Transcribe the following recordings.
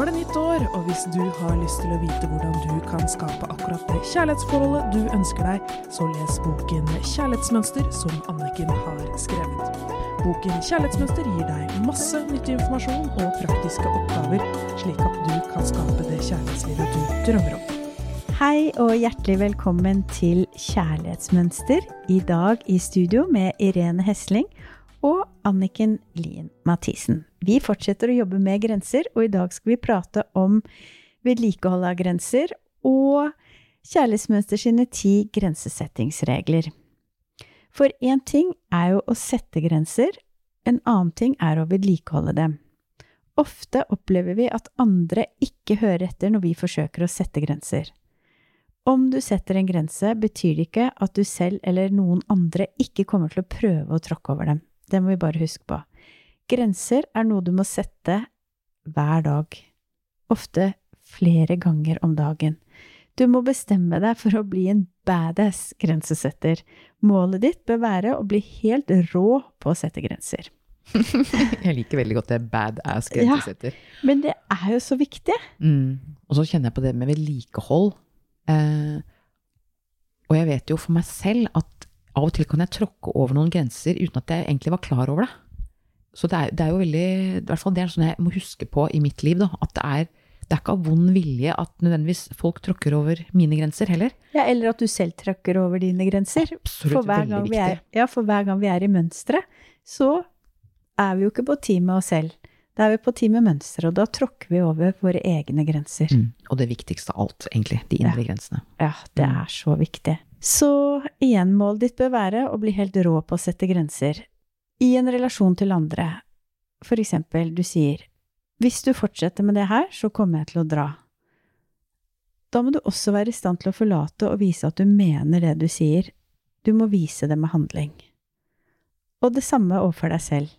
Nå er det nytt år, og hvis du har lyst til å vite hvordan du kan skape akkurat det kjærlighetsforholdet du ønsker deg, så les boken Kjærlighetsmønster som Anniken har skrevet. Boken Kjærlighetsmønster gir deg masse nyttig informasjon og praktiske oppgaver, slik at du kan skape det kjærlighetslivet du drømmer om. Hei og hjertelig velkommen til Kjærlighetsmønster. I dag i studio med Irene Hesling Anniken Lien Mathisen. Vi fortsetter å jobbe med grenser, og i dag skal vi prate om vedlikehold av grenser og Kjærlighetsmønster sine ti grensesettingsregler. For én ting er jo å sette grenser, en annen ting er å vedlikeholde dem. Ofte opplever vi at andre ikke hører etter når vi forsøker å sette grenser. Om du setter en grense, betyr det ikke at du selv eller noen andre ikke kommer til å prøve å tråkke over dem. Det må vi bare huske på. Grenser er noe du må sette hver dag. Ofte flere ganger om dagen. Du må bestemme deg for å bli en badass grensesetter. Målet ditt bør være å bli helt rå på å sette grenser. jeg liker veldig godt det badass grensesetter. Ja, men det er jo så viktig. Mm. Og så kjenner jeg på det med vedlikehold. Eh, og jeg vet jo for meg selv at av og til kan jeg tråkke over noen grenser uten at jeg egentlig var klar over det. Så det er, det er jo veldig i hvert fall Det er sånn jeg må huske på i mitt liv, da. At det er, det er ikke av vond vilje at nødvendigvis folk tråkker over mine grenser heller. Ja, eller at du selv tråkker over dine grenser. Absolutt, for hver veldig viktig. Er, ja, for hver gang vi er i mønsteret, så er vi jo ikke på team med oss selv. Da er vi på team med mønsteret, og da tråkker vi over våre egne grenser. Mm. Og det viktigste av alt, egentlig. De indre Ja. grensene. Ja, det Mm. er så viktig. Så igjen, målet ditt bør være å bli helt rå på å sette grenser. I en relasjon til andre. For eksempel, du sier hvis du fortsetter med det her, så kommer jeg til å dra. Da må du også være i stand til å forlate og vise at du mener det du sier. Du må vise det med handling. Og det samme overfor deg selv.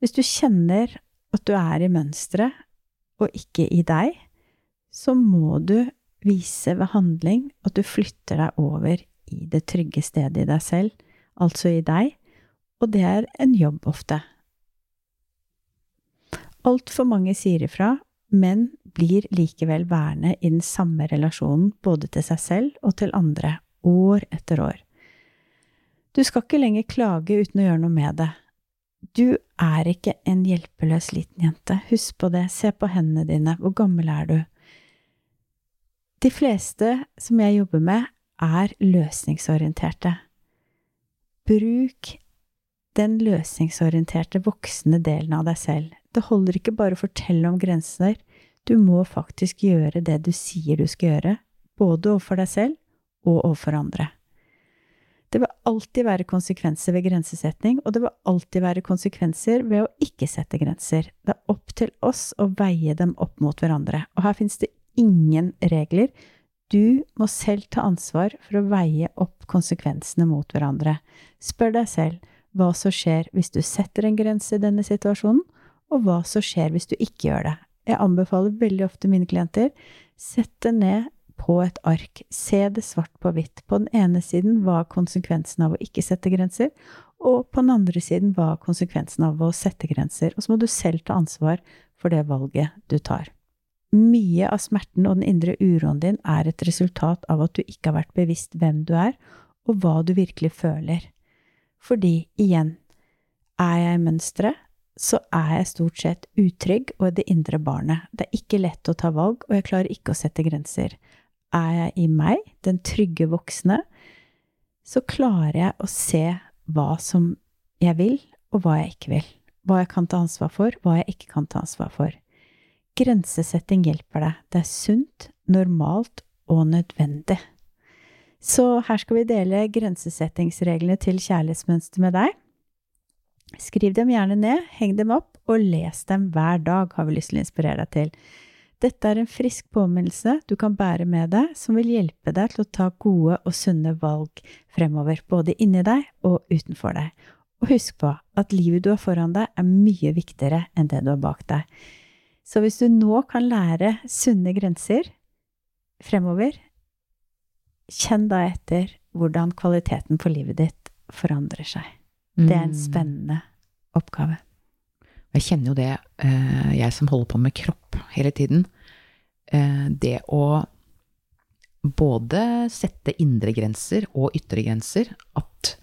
Hvis du kjenner at du er i mønsteret og ikke i deg, så må du vise ved handling at du flytter deg over i det trygge stedet i deg selv, altså i deg, og det er en jobb ofte. Altfor mange sier ifra, men blir likevel værende i den samme relasjonen både til seg selv og til andre, år etter år. Du skal ikke lenger klage uten å gjøre noe med det. Du er ikke en hjelpeløs liten jente, husk på det, se på hendene dine, hvor gammel er du? De fleste som jeg jobber med, er løsningsorienterte. Bruk den løsningsorienterte voksne delen av deg selv. Det holder ikke bare å fortelle om grenser, du må faktisk gjøre det du sier du skal gjøre, både overfor deg selv og overfor andre. Det vil alltid være konsekvenser ved grensesetting, og det vil alltid være konsekvenser ved å ikke sette grenser. Det er opp til oss å veie dem opp mot hverandre, og her finnes det ingen regler. Du må selv ta ansvar for å veie opp konsekvensene mot hverandre. Spør deg selv hva som skjer hvis du setter en grense i denne situasjonen, og hva som skjer hvis du ikke gjør det. Jeg anbefaler veldig ofte mine klienter sett det ned på et ark, se det svart på hvitt. På den ene siden hva konsekvensen av å ikke sette grenser, og på den andre siden hva konsekvensen av å sette grenser. Og så må du selv ta ansvar for det valget du tar. Mye av smerten og den indre uroen din er et resultat av at du ikke har vært bevisst hvem du er, og hva du virkelig føler. Fordi, igjen, er jeg i mønsteret, så er jeg stort sett utrygg og det indre barnet. Det er ikke lett å ta valg, og jeg klarer ikke å sette grenser. Er jeg i meg, den trygge voksne, så klarer jeg å se hva som jeg vil, og hva jeg ikke vil. Hva jeg kan ta ansvar for, hva jeg ikke kan ta ansvar for. Grensesetting hjelper deg. Det er sunt, normalt og nødvendig. Så her skal vi dele grensesettingsreglene til kjærlighetsmønster med deg. Skriv dem gjerne ned, heng dem opp, og les dem hver dag, har vi lyst til å inspirere deg til. Dette er en frisk påminnelse du kan bære med deg, som vil hjelpe deg til å ta gode og sunne valg fremover, både inni deg og utenfor deg. Og husk på at livet du har foran deg, er mye viktigere enn det du har bak deg. Så hvis du nå kan lære sunne grenser fremover, kjenn da etter hvordan kvaliteten på livet ditt forandrer seg. Det er en Mm. spennende oppgave. Jeg kjenner jo det, eh, jeg som holder på med kropp hele tiden. Eh, det å både sette indre grenser og ytre grenser. At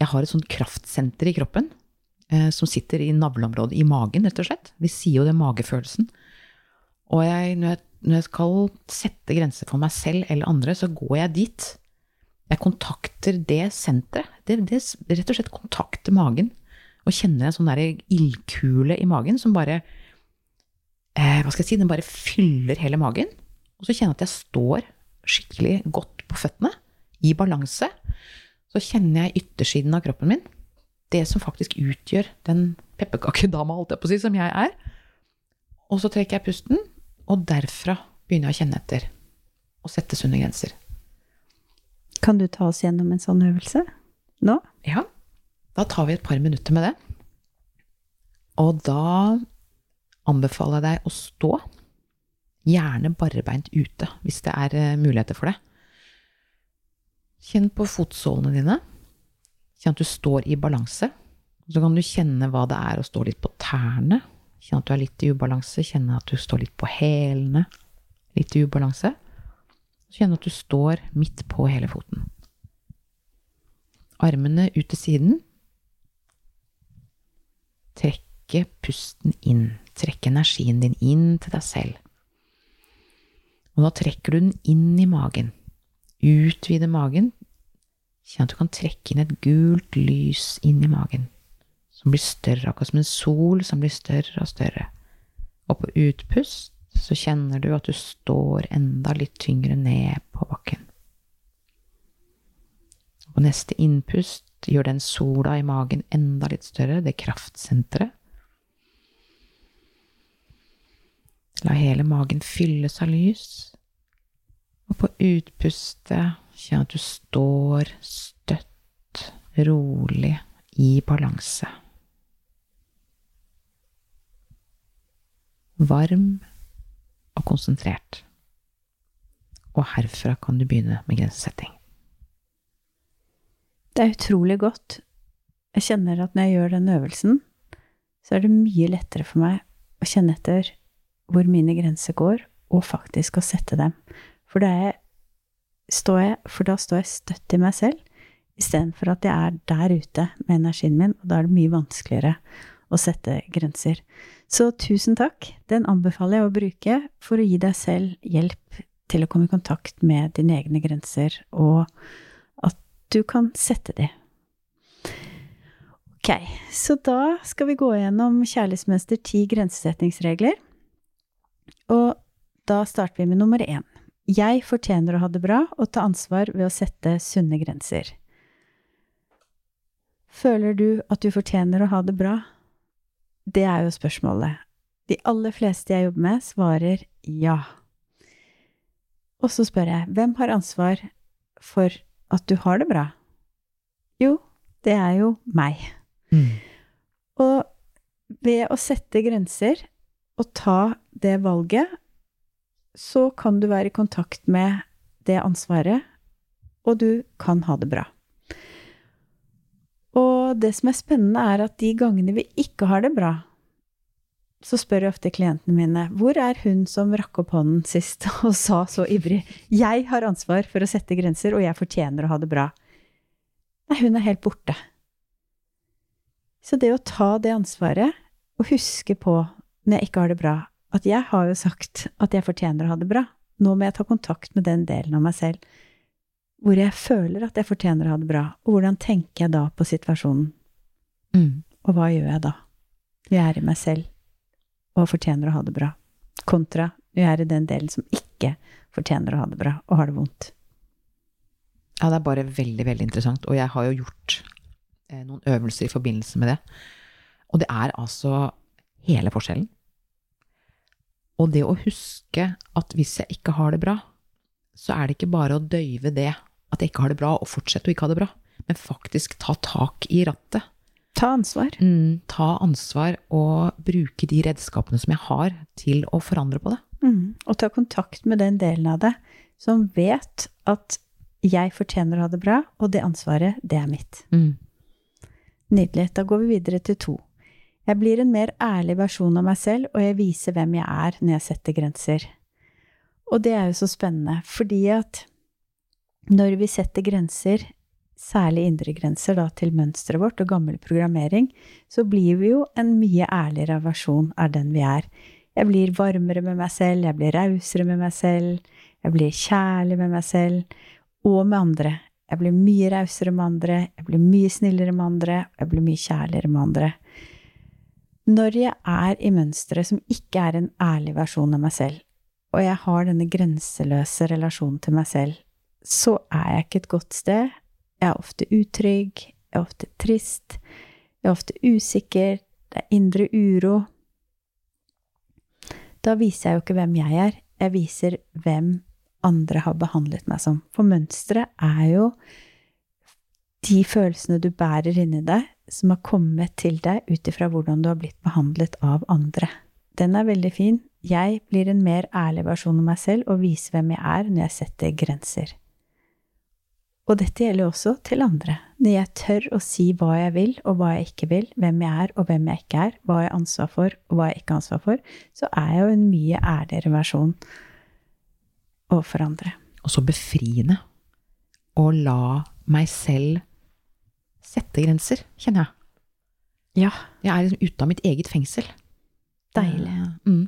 jeg har et sånt kraftsenter i kroppen som sitter i navleområdet, i magen, rett og slett. Vi sier jo det magefølelsen. Og jeg, når, jeg, når jeg skal sette grenser for meg selv eller andre, så går jeg dit. Jeg kontakter det senteret. Det, det rett og slett kontakter magen. Og kjenner en sånn der ildkule i magen som bare eh, Hva skal jeg si? Den bare fyller hele magen. Og så kjenner jeg at jeg står skikkelig godt på føttene, i balanse. Så kjenner jeg yttersiden av kroppen min. Det som faktisk utgjør den pepperkakedama, holdt jeg på å si, som jeg er. Og så trekker jeg pusten, og derfra begynner jeg å kjenne etter. Og sette sunne grenser. Kan du ta oss gjennom en sånn øvelse nå? Ja. Da tar vi et par minutter med det. Og da anbefaler jeg deg å stå. Gjerne barbeint ute, hvis det er eh, muligheter for det. Kjenn på fotsålene dine. Kjenn at du står i balanse. Så kan du kjenne hva det er å stå litt på tærne. Kjenne at du er litt i ubalanse. Kjenne at du står litt på hælene. Litt i ubalanse. Kjenne at du står midt på hele foten. Armene ut til siden. Trekke pusten inn. Trekke energien din inn til deg selv. Og da trekker du den inn i magen. Utvide magen. Kjenn at du kan trekke inn et gult lys inn i magen. Som blir større, akkurat som en sol som blir større og større. Og på utpust så kjenner du at du står enda litt tyngre ned på bakken. Og neste innpust gjør den sola i magen enda litt større, det kraftsenteret. La hele magen fylles av lys. Og på utpustet kjenn at du står støtt, rolig, i balanse. Varm og konsentrert. Og herfra kan du begynne med grensesetting. Det er utrolig godt. Jeg kjenner at når jeg gjør den øvelsen, så er det mye lettere for meg å kjenne etter hvor mine grenser går, og faktisk å sette dem. For, jeg, står jeg, for da står jeg støtt i meg selv, istedenfor at jeg er der ute med energien min, og da er det mye vanskeligere å sette grenser. Så tusen takk. Den anbefaler jeg å bruke for å gi deg selv hjelp til å komme i kontakt med dine egne grenser, og at du kan sette de. Ok, så da skal vi gå gjennom Kjærlighetsmønster ti grensesettingsregler. Og da starter vi med nummer én. Jeg fortjener å ha det bra og ta ansvar ved å sette sunne grenser. Føler du at du fortjener å ha det bra? Det er jo spørsmålet. De aller fleste jeg jobber med, svarer ja. Og så spør jeg, hvem har ansvar for at du har det bra? Jo, det er jo meg. Mm. Og ved å sette grenser og ta det valget, så kan du være i kontakt med det ansvaret, og du kan ha det bra. Og det som er spennende, er at de gangene vi ikke har det bra, så spør jeg ofte klientene mine hvor er hun som rakk opp hånden sist og sa så ivrig 'Jeg har ansvar for å sette grenser, og jeg fortjener å ha det bra'. Nei, hun er helt borte. Så det å ta det ansvaret, og huske på når jeg ikke har det bra, at jeg har jo sagt at jeg fortjener å ha det bra. Nå må jeg ta kontakt med den delen av meg selv hvor jeg føler at jeg fortjener å ha det bra, og hvordan tenker jeg da på situasjonen? Mm. Og hva gjør jeg da? Jeg er i meg selv og fortjener å ha det bra, kontra jeg er i den delen som ikke fortjener å ha det bra og har det vondt. Ja, det er bare veldig, veldig interessant, og jeg har jo gjort eh, noen øvelser i forbindelse med det. Og det er altså hele forskjellen. Og det å huske at hvis jeg ikke har det bra, så er det ikke bare å døyve det at jeg ikke har det bra, og fortsette å ikke ha det bra, men faktisk ta tak i rattet. Ta ansvar. Mm, ta ansvar og bruke de redskapene som jeg har, til å forandre på det. Mm, og ta kontakt med den delen av det som vet at jeg fortjener å ha det bra, og det ansvaret, det er mitt. Mm. Nydelig. Da går vi videre til to. Jeg blir en mer ærlig versjon av meg selv, og jeg viser hvem jeg er når jeg setter grenser. Og det er jo så spennende, fordi at når vi setter grenser, særlig indre grenser da, til mønsteret vårt og gammel programmering, så blir vi jo en mye ærligere versjon av den vi er. Jeg blir varmere med meg selv, jeg blir rausere med meg selv, jeg blir kjærlig med meg selv og med andre. Jeg blir mye rausere med andre, jeg blir mye snillere med andre, og jeg blir mye kjærligere med andre. Når jeg er i mønsteret som ikke er en ærlig versjon av meg selv, og jeg har denne grenseløse relasjonen til meg selv, så er jeg ikke et godt sted. Jeg er ofte utrygg, jeg er ofte trist, jeg er ofte usikker, det er indre uro. Da viser jeg jo ikke hvem jeg er, jeg viser hvem andre har behandlet meg som. For mønsteret er jo de følelsene du bærer inni deg, som har kommet til deg ut ifra hvordan du har blitt behandlet av andre. Den er veldig fin. Jeg blir en mer ærlig versjon av meg selv og viser hvem jeg er når jeg setter grenser. Og dette gjelder også til andre. Når jeg tør å si hva jeg vil og hva jeg ikke vil, hvem jeg er og hvem jeg ikke er, hva jeg har ansvar for og hva jeg ikke har ansvar for, så er jeg jo en mye ærligere versjon overfor andre. Og så befriende å la meg selv sette grenser, kjenner jeg. Ja. Jeg er liksom ute av mitt eget fengsel. Deilig. Mm.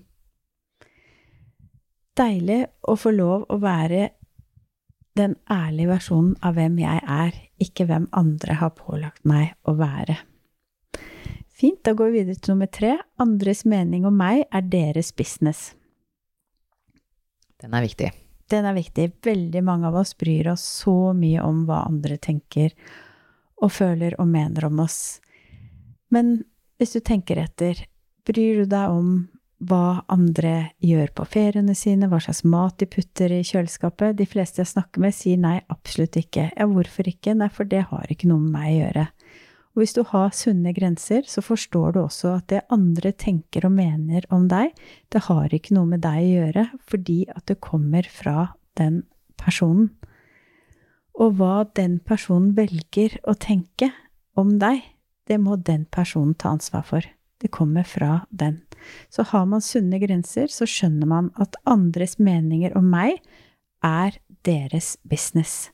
Deilig å få lov å være den ærlige versjonen av hvem jeg er, ikke hvem andre har pålagt meg å være. Fint, da går vi videre til nummer tre. Andres mening om meg er deres business. Den er viktig. Den er viktig. Veldig mange av oss bryr oss så mye om hva andre tenker og føler og mener om oss. Men hvis du tenker etter, bryr du deg om hva andre gjør på feriene sine, hva slags mat de putter i kjøleskapet? De fleste jeg snakker med, sier nei, absolutt ikke. Ja, hvorfor ikke? Nei, for det har ikke noe med meg å gjøre. Og hvis du har sunne grenser, så forstår du også at det andre tenker og mener om deg, det har ikke noe med deg å gjøre, fordi at det kommer fra den personen. Og hva den personen velger å tenke om deg, det må den personen ta ansvar for. Det kommer fra den. Så har man sunne grenser, så skjønner man at andres meninger om meg er deres business.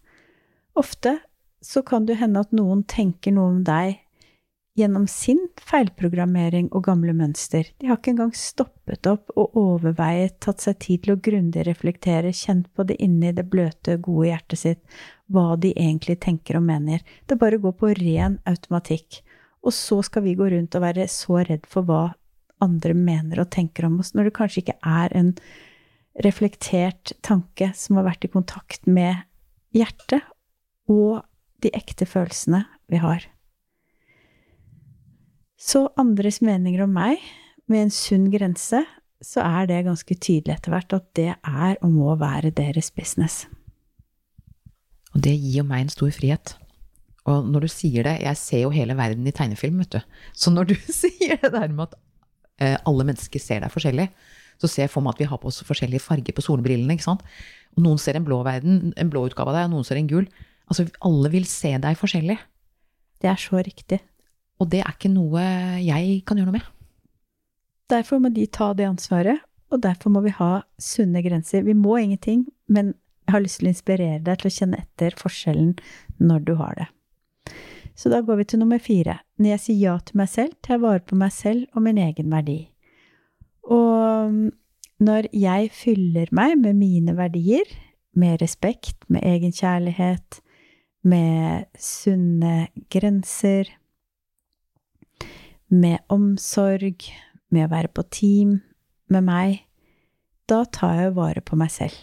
Ofte så kan det hende at noen tenker noe om deg gjennom sin feilprogrammering og gamle mønster. De har ikke engang stoppet opp og overveiet, tatt seg tid til å grundig reflektere, kjent på det inni det bløte, gode hjertet sitt, hva de egentlig tenker og mener. Det bare går på ren automatikk. Og så skal vi gå rundt og være så redd for hva andre mener og tenker om oss, når det kanskje ikke er en reflektert tanke som har vært i kontakt med hjertet og de ekte følelsene vi har. Så andres meninger om meg, med en sunn grense, så er det ganske tydelig etter hvert at det er og må være deres business. Og det gir jo meg en stor frihet. Og når du sier det, jeg ser jo hele verden i tegnefilm, vet du. Så når du sier det der med at eh, alle mennesker ser deg forskjellig, så ser jeg for meg at vi har på oss forskjellige farger på solbrillene, ikke sant. Og noen ser en blå verden, en blå utgave av deg, og noen ser en gul. Altså, alle vil se deg forskjellig. Det er så riktig. Og det er ikke noe jeg kan gjøre noe med. Derfor må de ta det ansvaret, og derfor må vi ha sunne grenser. Vi må ingenting, men jeg har lyst til å inspirere deg til å kjenne etter forskjellen når du har det. Så da går vi til nummer fire. Når jeg sier ja til meg selv, tar jeg vare på meg selv og min egen verdi. Og når jeg fyller meg med mine verdier, med respekt, med egenkjærlighet, med sunne grenser, med omsorg, med å være på team med meg, da tar jeg vare på meg selv.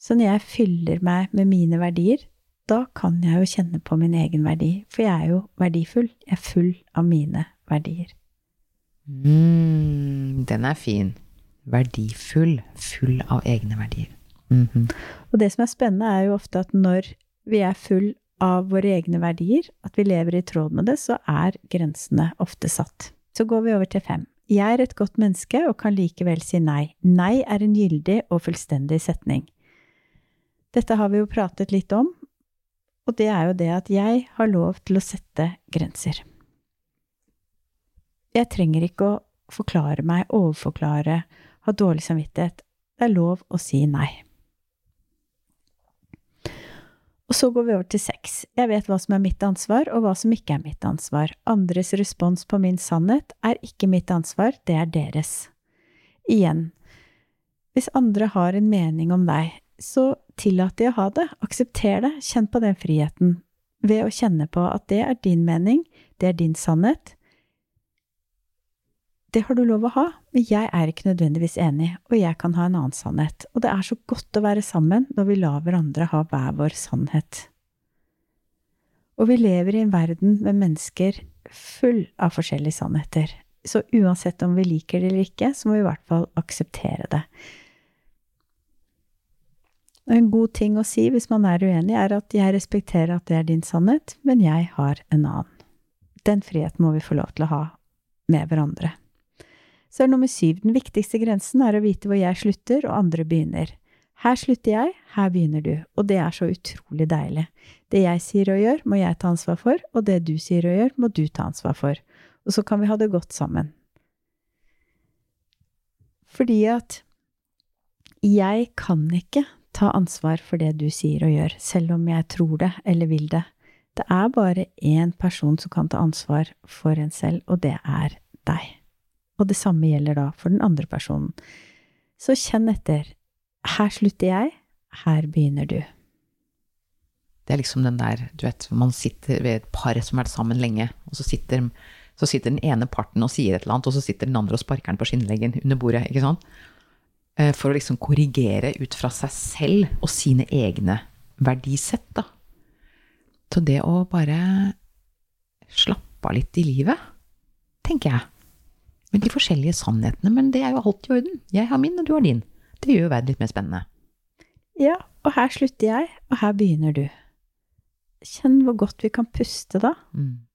Så når jeg fyller meg med mine verdier, da kan jeg jo kjenne på min egen verdi, for jeg er jo verdifull. Jeg er full av mine verdier. Mm, den er fin. Verdifull. Full av egne verdier. Mhm. Og det som er spennende, er jo ofte at når vi er full av våre egne verdier, at vi lever i tråd med det, så er grensene ofte satt. Så går vi over til fem. Jeg er et godt menneske og kan likevel si nei. Nei er en gyldig og fullstendig setning. Dette har vi jo pratet litt om, og det er jo det at jeg har lov til å sette grenser. Jeg trenger ikke å forklare meg, overforklare, ha dårlig samvittighet. Det er lov å si nei. Og så går vi over til sex. Jeg vet hva som er mitt ansvar, og hva som ikke er mitt ansvar. Andres respons på min sannhet er ikke mitt ansvar, det er deres. Igjen, hvis andre har en mening om deg, så tillat de å ha det, aksepter det, kjenn på den friheten, ved å kjenne på at det er din mening, det er din sannhet. Det har du lov å ha, men jeg er ikke nødvendigvis enig, og jeg kan ha en annen sannhet, og det er så godt å være sammen når vi lar hverandre ha hver vår sannhet. Og vi lever i en verden med mennesker full av forskjellige sannheter, så uansett om vi liker det eller ikke, så må vi i hvert fall akseptere det. En god ting å si hvis man er uenig, er at jeg respekterer at det er din sannhet, men jeg har en annen. Den friheten må vi få lov til å ha med hverandre. Så er nummer syv, den viktigste grensen er å vite hvor jeg slutter og andre begynner. Her slutter jeg, her begynner du, og det er så utrolig deilig. Det jeg sier og gjør, må jeg ta ansvar for, og det du sier og gjør, må du ta ansvar for. Og så kan vi ha det godt sammen. Fordi at jeg kan ikke ta ansvar for det du sier og gjør, selv om jeg tror det eller vil det. Det er bare én person som kan ta ansvar for en selv, og det er deg. Og det samme gjelder da for den andre personen. Så kjenn etter. Her slutter jeg, her begynner du. Det er liksom den der, du vet, man sitter ved et par som har vært sammen lenge, og så sitter, så sitter den ene parten og sier et eller annet, og så sitter den andre og sparker den på skinnleggen under bordet, ikke sant? Eh, for å liksom korrigere ut fra seg selv og sine egne verdisett, da. Så det å bare slappe av litt i livet, tenker jeg. Med de forskjellige sannhetene, men det er jo alltid i orden. Jeg har min, og du har din. Det gjør jo verden litt mer spennende. Ja, og her slutter jeg, og her begynner du. Kjenn hvor godt vi kan puste da. Mm.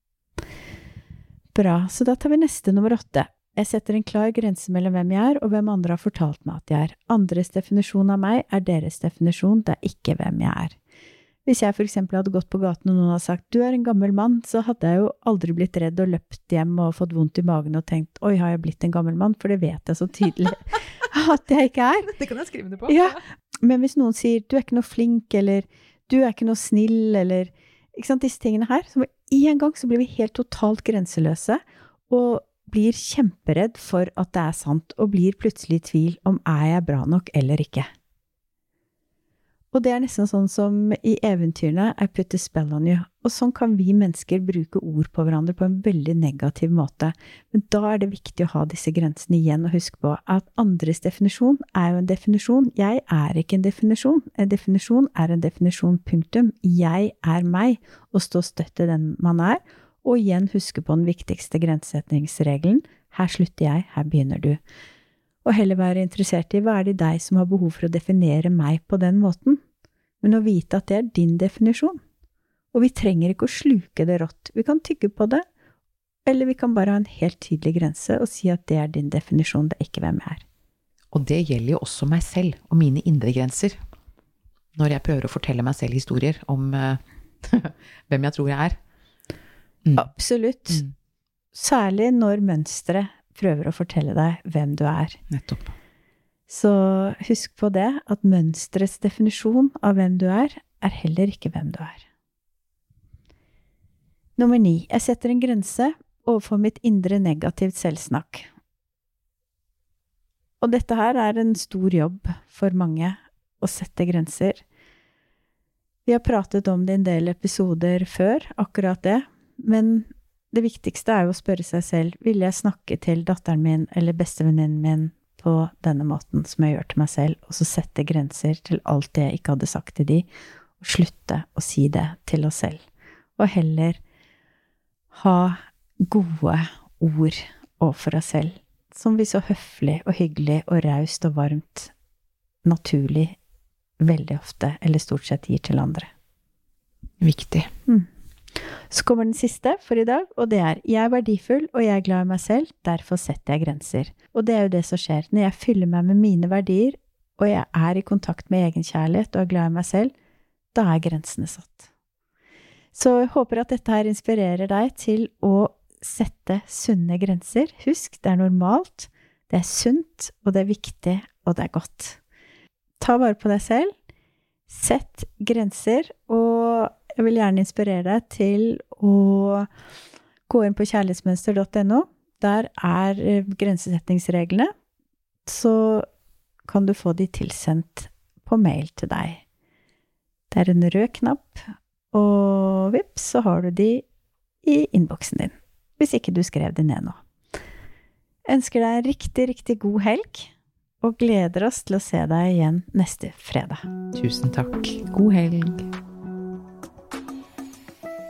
Bra, så da tar vi neste nummer åtte. Jeg setter en klar grense mellom hvem jeg er, og hvem andre har fortalt meg at jeg er. Andres definisjon av meg er deres definisjon, det er ikke hvem jeg er. Hvis jeg for eksempel hadde gått på gaten og noen hadde sagt du er en gammel mann, så hadde jeg jo aldri blitt redd og løpt hjem og fått vondt i magen og tenkt oi, har jeg blitt en gammel mann? For det vet jeg så tydelig at jeg ikke er. Det kan jeg skrive det på. Ja, men hvis noen sier du er ikke noe flink, eller du er ikke noe snill, eller ikke sant, disse tingene her, så med en gang så blir vi helt totalt grenseløse og blir kjemperedd for at det er sant, og blir plutselig i tvil om er jeg bra nok eller ikke. Og det er nesten sånn som i eventyrene I put a spell on you. Og sånn kan vi mennesker bruke ord på hverandre på en veldig negativ måte. Men da er det viktig å ha disse grensene igjen og huske på at andres definisjon er jo en definisjon. Jeg er ikke en definisjon. En definisjon er en definisjon, punktum. Jeg er meg, og stå støtt i den man er. Og igjen huske på den viktigste grensesetningsregelen. Her slutter jeg, her begynner du og heller være interessert i hva er det i deg som har behov for å definere meg på den måten men å vite at det er din definisjon. Og vi trenger ikke å sluke det rått. Vi kan tygge på det, eller vi kan bare ha en helt tydelig grense og si at det er din definisjon, det er ikke hvem jeg er. Og det gjelder jo også meg selv og mine indre grenser. Når jeg prøver å fortelle meg selv historier om uh, hvem jeg tror jeg er. Mm. Absolutt. Mm. Særlig når mønsteret prøver å fortelle deg hvem du er. Nettopp. Så husk på det, at mønsterets definisjon av hvem du er, er heller ikke hvem du er. Nummer ni. Jeg setter en grense overfor mitt indre negativt selvsnakk. Og dette her er en stor jobb for mange, å sette grenser. Vi har pratet om det i en del episoder før, akkurat det, men det viktigste er jo å spørre seg selv, vil jeg snakke til datteren min eller bestevenninnen min på denne måten som jeg gjør til meg selv, og så sette grenser til alt det jeg ikke hadde sagt til de, og slutte å si det til oss selv. Og heller ha gode ord overfor oss selv, som vi så høflig og hyggelig og raust og varmt, naturlig, veldig ofte, eller stort sett, gir til andre. Viktig. Mm. Så kommer den siste for i dag, og det er jeg er verdifull og jeg er glad i meg selv, derfor setter jeg grenser. Og det er jo det som skjer. Når jeg fyller meg med mine verdier, og jeg er i kontakt med egenkjærlighet og er glad i meg selv, da er grensene satt. Så jeg håper at dette her inspirerer deg til å sette sunne grenser. Husk, det er normalt, det er sunt, og det er viktig, og det er godt. Ta vare på deg selv. Sett grenser, og jeg vil gjerne inspirere deg til å gå inn på kjærlighetsmønster.no. Der er eh, grensesettingsreglene. Så kan du få de tilsendt på mail til deg. Det er en rød knapp, og vips, så har du de i innboksen din. Hvis ikke du skrev de ned nå. Jeg Ønsker deg en riktig, riktig god helg, og gleder oss til å se deg igjen neste fredag. Tusen takk. God helg.